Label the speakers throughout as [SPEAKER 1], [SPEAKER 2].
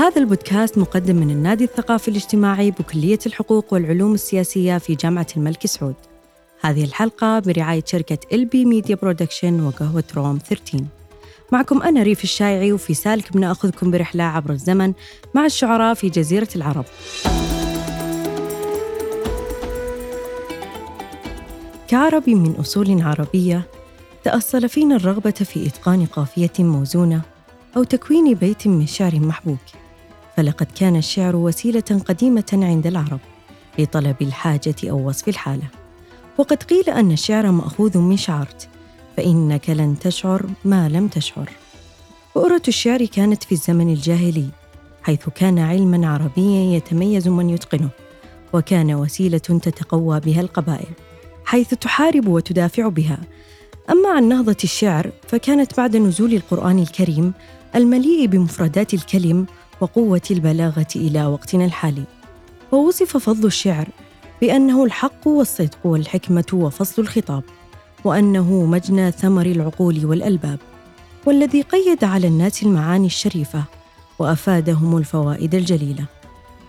[SPEAKER 1] هذا البودكاست مقدم من النادي الثقافي الاجتماعي بكلية الحقوق والعلوم السياسية في جامعة الملك سعود. هذه الحلقة برعاية شركة البي media production وقهوة روم 13 معكم أنا ريف الشايعي وفي سالك بناخذكم برحلة عبر الزمن مع الشعراء في جزيرة العرب. كعربي من أصول عربية تأصل فينا الرغبة في إتقان قافية موزونة أو تكوين بيت من شعر محبوك فلقد كان الشعر وسيلة قديمة عند العرب لطلب الحاجة أو وصف الحالة. وقد قيل أن الشعر مأخوذ من شعرت فإنك لن تشعر ما لم تشعر. بؤرة الشعر كانت في الزمن الجاهلي حيث كان علما عربيا يتميز من يتقنه وكان وسيلة تتقوى بها القبائل حيث تحارب وتدافع بها. أما عن نهضة الشعر فكانت بعد نزول القرآن الكريم المليء بمفردات الكلم وقوة البلاغة إلى وقتنا الحالي. ووصف فضل الشعر بأنه الحق والصدق والحكمة وفصل الخطاب وأنه مجنى ثمر العقول والألباب والذي قيد على الناس المعاني الشريفة وأفادهم الفوائد الجليلة.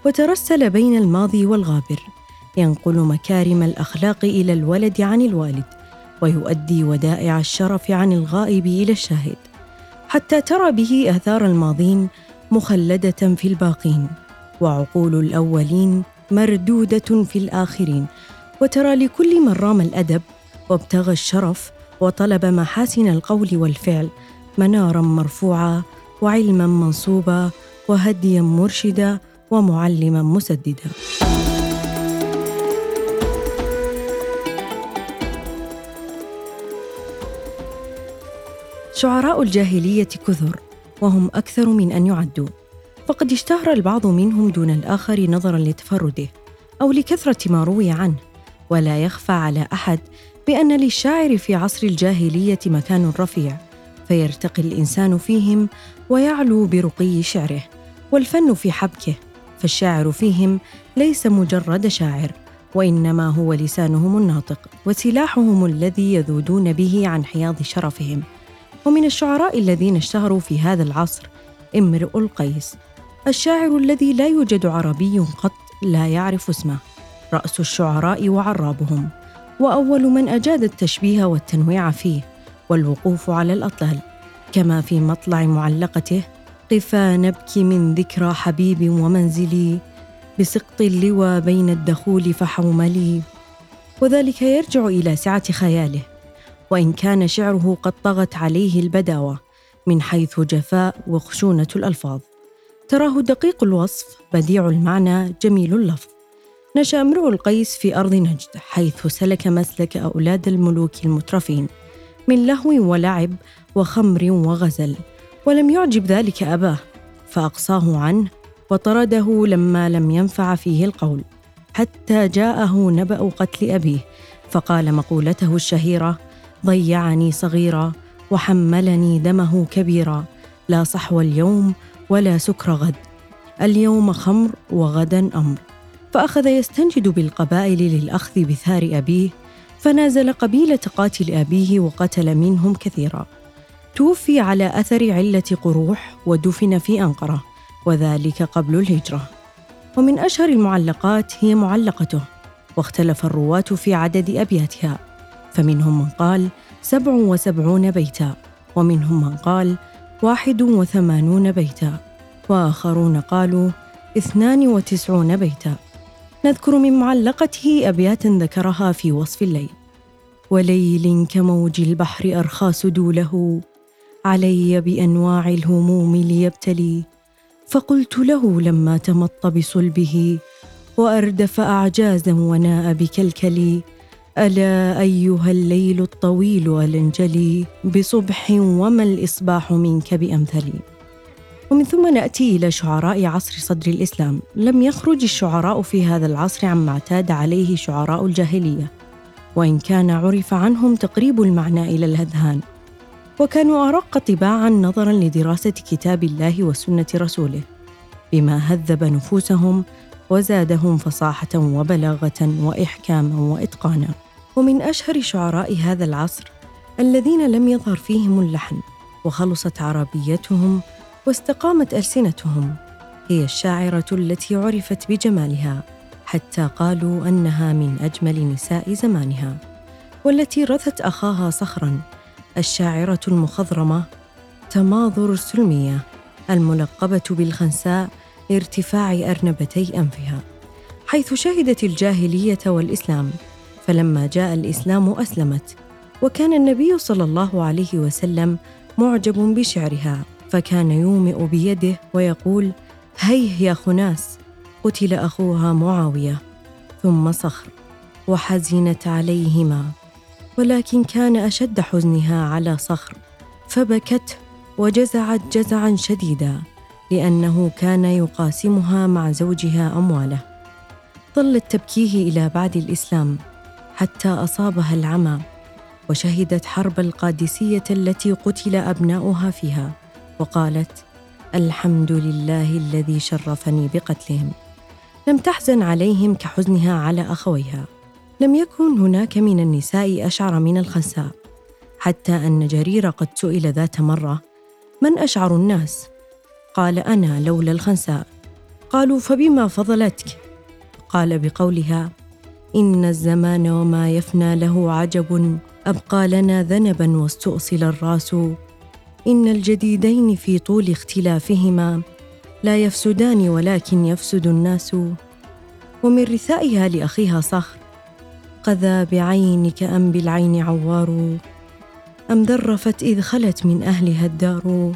[SPEAKER 1] وترسل بين الماضي والغابر ينقل مكارم الأخلاق إلى الولد عن الوالد ويؤدي ودائع الشرف عن الغائب إلى الشاهد حتى ترى به آثار الماضين مخلدة في الباقين وعقول الأولين مردودة في الآخرين. وترى لكل من رام الأدب وابتغى الشرف وطلب محاسن القول والفعل منارا مرفوعا وعلما منصوبا وهديا مرشدا ومعلما مسددا. شعراء الجاهلية كثر وهم أكثر من أن يعدوا. فقد اشتهر البعض منهم دون الآخر نظرا لتفرده أو لكثرة ما روي عنه. ولا يخفى على أحد بأن للشاعر في عصر الجاهلية مكان رفيع فيرتقي الإنسان فيهم ويعلو برقي شعره والفن في حبكه. فالشاعر فيهم ليس مجرد شاعر وإنما هو لسانهم الناطق وسلاحهم الذي يذودون به عن حياض شرفهم. ومن الشعراء الذين اشتهروا في هذا العصر امرؤ القيس الشاعر الذي لا يوجد عربي قط لا يعرف اسمه رأس الشعراء وعرابهم وأول من أجاد التشبيه والتنويع فيه والوقوف على الأطلال كما في مطلع معلقته قفا نبكي من ذكرى حبيب ومنزلي بسقط اللوى بين الدخول فحوملي وذلك يرجع إلى سعة خياله. وإن كان شعره قد طغت عليه البداوة من حيث جفاء وخشونة الألفاظ. تراه دقيق الوصف بديع المعنى جميل اللفظ. نشأ امرؤ القيس في أرض نجد حيث سلك مسلك أولاد الملوك المترفين من لهو ولعب وخمر وغزل ولم يعجب ذلك أباه فأقصاه عنه وطرده لما لم ينفع فيه القول. حتى جاءه نبأ قتل أبيه فقال مقولته الشهيرة ضيعني صغيرا وحملني دمه كبيرا. لا صحو اليوم ولا سكر غد. اليوم خمر وغدا أمر. فأخذ يستنجد بالقبائل للأخذ بثار أبيه فنازل قبيلة قاتل أبيه وقتل منهم كثيرا. توفي على أثر علة قروح ودفن في أنقرة وذلك قبل الهجرة. ومن أشهر المعلقات هي معلقته واختلف الرواة في عدد أبياتها. فمنهم من قال سبع وسبعون بيتا ومنهم من قال واحد وثمانون بيتا وآخرون قالوا اثنان وتسعون بيتا. نذكر من معلقته ابيات ذكرها في وصف الليل. وليل كموج البحر أرخى سدوله علي بأنواع الهموم ليبتلي. فقلت له لما تمط بصلبه وأردف أعجازا وناء بكلكلي. ألا أيها الليل الطويل ألانجلي بصبح وما الإصباح منك بأمثلي؟ ومن ثم نأتي إلى شعراء عصر صدر الإسلام. لم يخرج الشعراء في هذا العصر عما اعتاد عليه شعراء الجاهلية. وإن كان عرف عنهم تقريب المعنى إلى الأذهان. وكانوا ارق طباعا نظرا لدراسة كتاب الله وسنة رسوله. بما هذب نفوسهم وزادهم فصاحة وبلاغة وإحكاما وإتقانا. ومن أشهر شعراء هذا العصر الذين لم يظهر فيهم اللحن وخلصت عربيتهم واستقامت ألسنتهم هي الشاعرة التي عرفت بجمالها حتى قالوا أنها من أجمل نساء زمانها والتي رثت أخاها صخرا الشاعرة المخضرمة تماظر السلمية الملقبة بالخنساء لارتفاع أرنبتي أنفها حيث شهدت الجاهلية والإسلام فلما جاء الإسلام أسلمت. وكان النبي صلى الله عليه وسلم معجب بشعرها فكان يومئ بيده ويقول هيه يا خناس قتل أخوها معاوية. ثم صخر وحزنت عليهما. ولكن كان أشد حزنها على صخر فبكت وجزعت جزعا شديدا لأنه كان يقاسمها مع زوجها أمواله. ظلت تبكيه إلى بعد الإسلام. حتى أصابها العمى وشهدت حرب القادسية التي قتل أبناؤها فيها وقالت الحمد لله الذي شرفني بقتلهم. لم تحزن عليهم كحزنها على أخويها. لم يكن هناك من النساء أشعر من الخنساء. حتى أن جرير قد سئل ذات مرة من أشعر الناس؟ قال أنا لولا الخنساء. قالوا فبما فضلتك؟ قال بقولها إن الزمان وما يفنى له عجب أبقى لنا ذنبا واستؤصل الرأس. إن الجديدين في طول اختلافهما لا يفسدان ولكن يفسد الناس. ومن رثائها لأخيها صخر قذا بعينك أم بالعين عوار. أم ذرفت إذ خلت من أهلها الدار.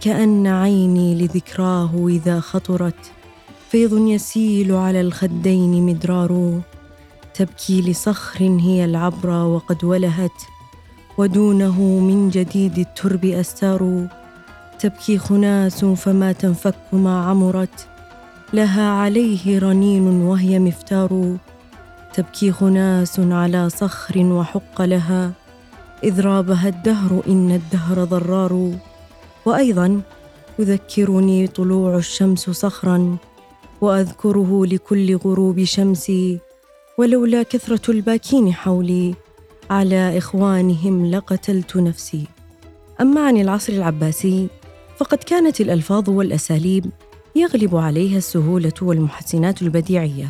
[SPEAKER 1] كأن عيني لذكراه إذا خطرت فيض يسيل على الخدين مدرار. تبكي لصخر هي العبرة وقد ولهت ودونه من جديد الترب أستار. تبكي خناس فما تنفك ما عمرت لها عليه رنين وهي مفتار. تبكي خناس على صخر وحق لها إذ رابها الدهر إن الدهر ضرار. وأيضا يذكرني طلوع الشمس صخرا وأذكره لكل غروب شمسي. ولولا كثرة الباكين حولي. على إخوانهم لقتلت نفسي. أما عن العصر العباسي فقد كانت الألفاظ والأساليب يغلب عليها السهولة والمحسنات البديعية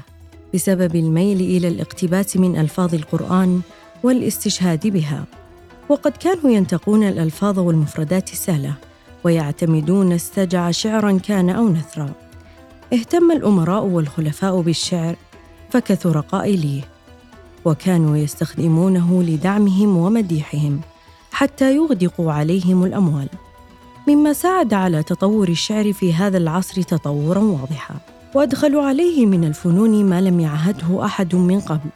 [SPEAKER 1] بسبب الميل إلى الاقتباس من ألفاظ القرآن والاستشهاد بها. وقد كانوا ينتقون الألفاظ والمفردات السهلة ويعتمدون استجع شعرا كان أو نثرا. اهتم الأمراء والخلفاء بالشعر فكثر قائليه وكانوا يستخدمونه لدعمهم ومديحهم حتى يغدقوا عليهم الأموال مما ساعد على تطور الشعر في هذا العصر تطورا واضحا وادخلوا عليه من الفنون ما لم يعهده أحد من قبل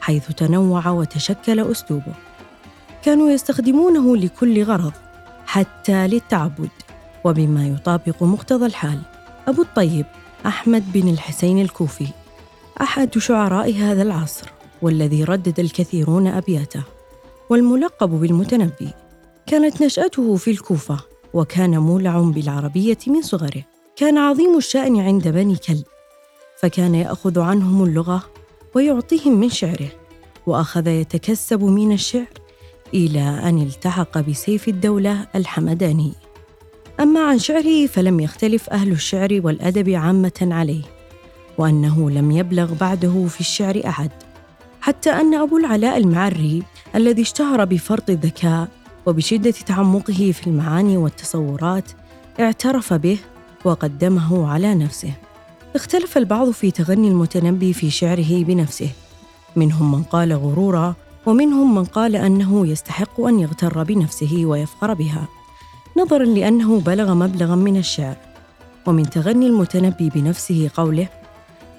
[SPEAKER 1] حيث تنوع وتشكل أسلوبه. كانوا يستخدمونه لكل غرض حتى للتعبد وبما يطابق مقتضى الحال أبو الطيب أحمد بن الحسين الكوفي. أحد شعراء هذا العصر والذي ردد الكثيرون أبياته والملقب بالمتنبي. كانت نشأته في الكوفة وكان مولع بالعربية من صغره. كان عظيم الشأن عند بني كلب فكان يأخذ عنهم اللغة ويعطيهم من شعره وأخذ يتكسب من الشعر إلى أن التحق بسيف الدولة الحمداني. أما عن شعره فلم يختلف أهل الشعر والأدب عامة عليه. وأنه لم يبلغ بعده في الشعر أحد. حتى أن أبو العلاء المعري الذي اشتهر بفرط الذكاء وبشدة تعمقه في المعاني والتصورات اعترف به وقدمه على نفسه. اختلف البعض في تغني المتنبي في شعره بنفسه. منهم من قال غرورا ومنهم من قال أنه يستحق أن يغتر بنفسه ويفخر بها. نظرا لأنه بلغ مبلغا من الشعر. ومن تغني المتنبي بنفسه قوله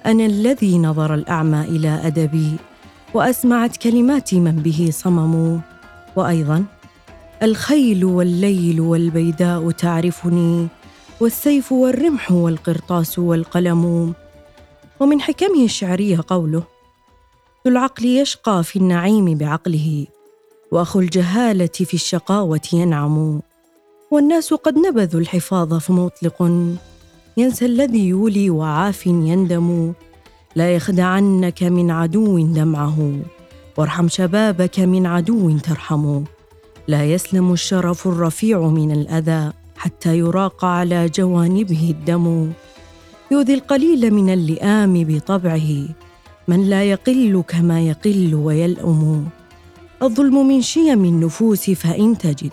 [SPEAKER 1] أنا الذي نظر الأعمى إلى أدبي وأسمعت كلماتي من به صمموا وأيضا الخيل والليل والبيداء تعرفني والسيف والرمح والقرطاس والقلم. ومن حكمه الشعريه قوله ذو العقل يشقى في النعيم بعقله وأخو الجهالة في الشقاوة ينعم. والناس قد نبذوا الحفاظ فمطلق. ينسى الذي يولي وعاف يندم. لا يخدعنك من عدو دمعه. وارحم شبابك من عدو ترحم. لا يسلم الشرف الرفيع من الأذى حتى يراق على جوانبه الدم. يؤذي القليل من اللئام بطبعه. من لا يقل كما يقل ويلأم. الظلم من شيم النفوس فإن تجد.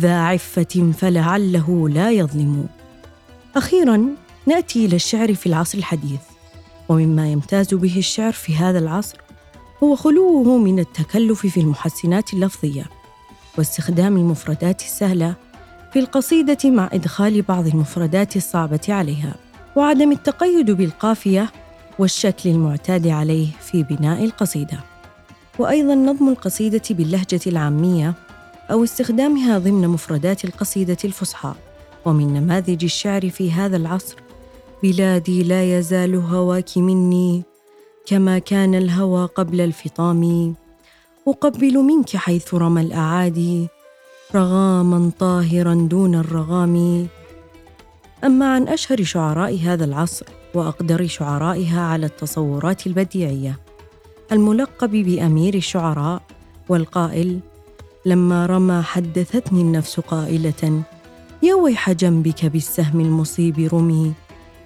[SPEAKER 1] ذا عفة فلعله لا يظلم. أخيرا نأتي إلى الشعر في العصر الحديث ومما يمتاز به الشعر في هذا العصر هو خلوه من التكلف في المحسنات اللفظية واستخدام المفردات السهلة في القصيدة مع إدخال بعض المفردات الصعبة عليها وعدم التقيد بالقافية والشكل المعتاد عليه في بناء القصيدة. وأيضا نظم القصيدة باللهجة العامية أو استخدامها ضمن مفردات القصيدة الفصحى. ومن نماذج الشعر في هذا العصر بلادي لا يزال هواك مني كما كان الهوى قبل الفطام. أقبل منك حيث رمى الأعادي رغاما طاهرا دون الرغام. أما عن أشهر شعراء هذا العصر وأقدر شعرائها على التصورات البديعية الملقب بأمير الشعراء والقائل لما رمى حدثتني النفس قائلة يا ويح جنبك بالسهم المصيب رمي.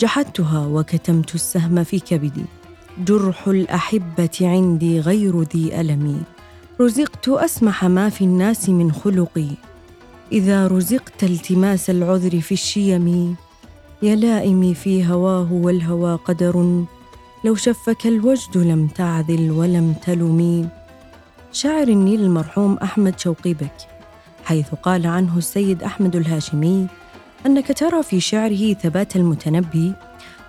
[SPEAKER 1] جحدتها وكتمت السهم في كبدي جرح الأحبة عندي غير ذي ألم. رزقت أسمح ما في الناس من خلقي إذا رزقت التماس العذر في الشيم. يا لائمي في هواه والهوى قدر. لو شفك الوجد لم تعذل ولم تلمي شاعر النيل المرحوم أحمد شوقي بك. حيث قال عنه السيد أحمد الهاشمي أنك ترى في شعره ثبات المتنبي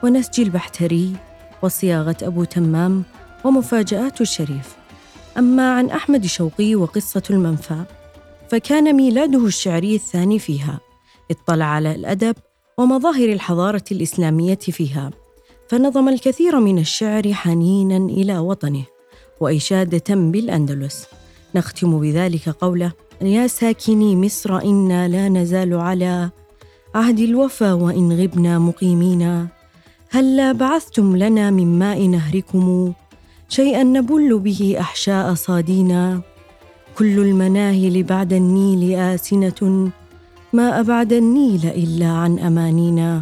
[SPEAKER 1] ونسج البحتري وصياغة أبو تمام ومفاجآت الشريف. أما عن أحمد شوقي وقصة المنفى فكان ميلاده الشعري الثاني فيها اطلع على الأدب ومظاهر الحضارة الإسلامية فيها فنظم الكثير من الشعر حنينا إلى وطنه وإشادة بالأندلس. نختم بذلك قوله يا ساكني مصر إنا لا نزال على عهد الوفا وإن غبنا مقيمين. هلا بعثتم لنا من ماء نهركم؟ شيئا نبل به أحشاء صادينا. كل المناهل بعد النيل آسنة ما أبعد النيل إلا عن أمانينا.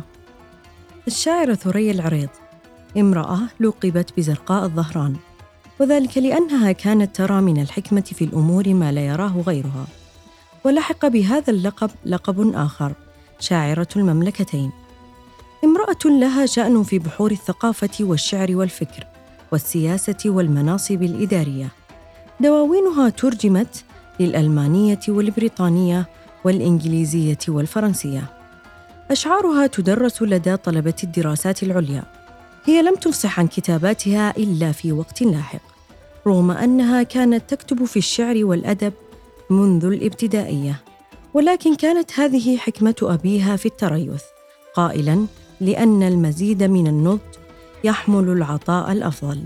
[SPEAKER 1] الشاعرة ثريا العريض امرأة لقبت بزرقاء الظهران. وذلك لأنها كانت ترى من الحكمة في الأمور ما لا يراه غيرها. ولحق بهذا اللقب لقب آخر شاعرة المملكتين. امرأة لها شأن في بحور الثقافة والشعر والفكر والسياسة والمناصب الإدارية. دواوينها ترجمت للألمانية والبريطانية والإنجليزية والفرنسية. أشعارها تدرس لدى طلبة الدراسات العليا. هي لم تفصح عن كتاباتها إلا في وقت لاحق رغم أنها كانت تكتب في الشعر والأدب منذ الابتدائية. ولكن كانت هذه حكمة أبيها في التريث قائلا لأن المزيد من النضج يحمل العطاء الأفضل.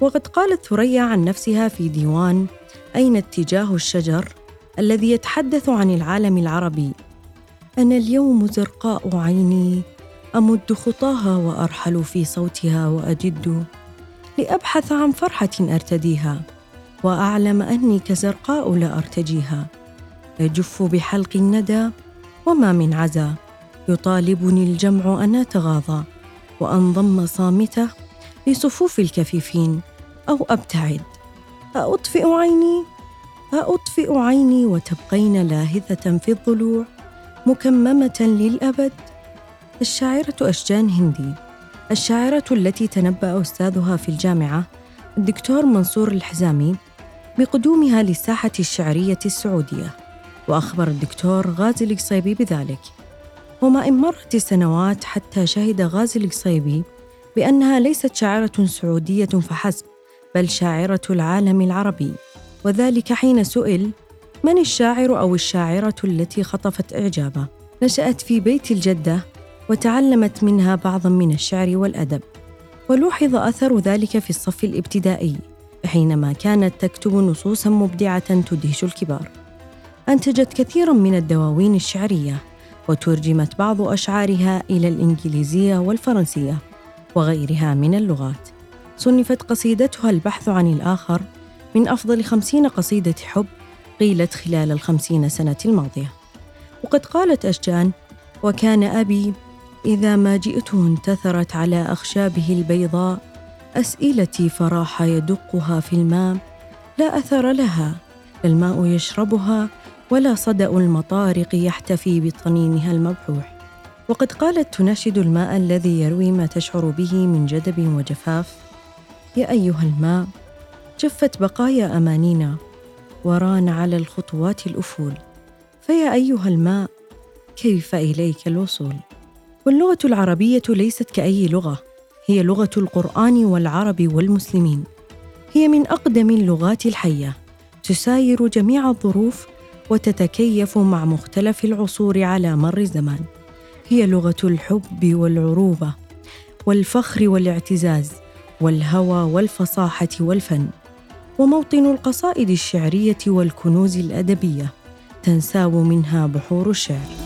[SPEAKER 1] وقد قالت ثريا عن نفسها في ديوان أين اتجاه الشجر الذي يتحدث عن العالم العربي أنا اليوم زرقاء عيني أمد خطاها وأرحل في صوتها وأجد لأبحث عن فرحة أرتديها وأعلم أني كزرقاء لا أرتجيها. يجف بحلق الندى وما من عزا. يطالبني الجمع أن أتغاضى وأنضم صامتة لصفوف الكفيفين أو أبتعد. أطفئ عيني أطفئ عيني وتبقين لاهثة في الضلوع مكممة للأبد. الشاعرة أشجان هندي. الشاعرة التي تنبأ أستاذها في الجامعة الدكتور منصور الحزامي بقدومها للساحة الشعرية السعودية. وأخبر الدكتور غازي القصيبي بذلك. وما إن مرت السنوات حتى شهد غازي القصيبي بأنها ليست شاعرة سعودية فحسب بل شاعرة العالم العربي. وذلك حين سئل من الشاعر أو الشاعرة التي خطفت إعجابه؟ نشأت في بيت الجدة وتعلمت منها بعضا من الشعر والأدب ولوحظ أثر ذلك في الصف الإبتدائي حينما كانت تكتب نصوصا مبدعة تدهش الكبار. أنتجت كثيرا من الدواوين الشعرية وترجمت بعض أشعارها إلى الإنجليزية والفرنسية وغيرها من اللغات. صنفت قصيدتها البحث عن الآخر من أفضل خمسين قصيدة حب قيلت خلال الخمسين سنة الماضية. وقد قالت أشجان وكان أبي إذا ما جئت انتثرت على أخشابه البيضاء أسئلتي فراح يدقها في الماء لا أثر لها الماء يشربها ولا صدأ المطارق يحتفي بطنينها المبحوح. وقد قالت تناشد الماء الذي يروي ما تشعر به من جدب وجفاف يا أيها الماء جفت بقايا أمانينا وران على الخطوات الأفول. فيا أيها الماء كيف إليك الوصول؟ واللغة العربية ليست كأي لغة هي لغة القرآن والعرب والمسلمين. هي من أقدم اللغات الحية تساير جميع الظروف وتتكيف مع مختلف العصور على مر الزمان. هي لغة الحب والعروبة والفخر والاعتزاز والهوى والفصاحة والفن. وموطن القصائد الشعرية والكنوز الأدبية تنساب منها بحور الشعر.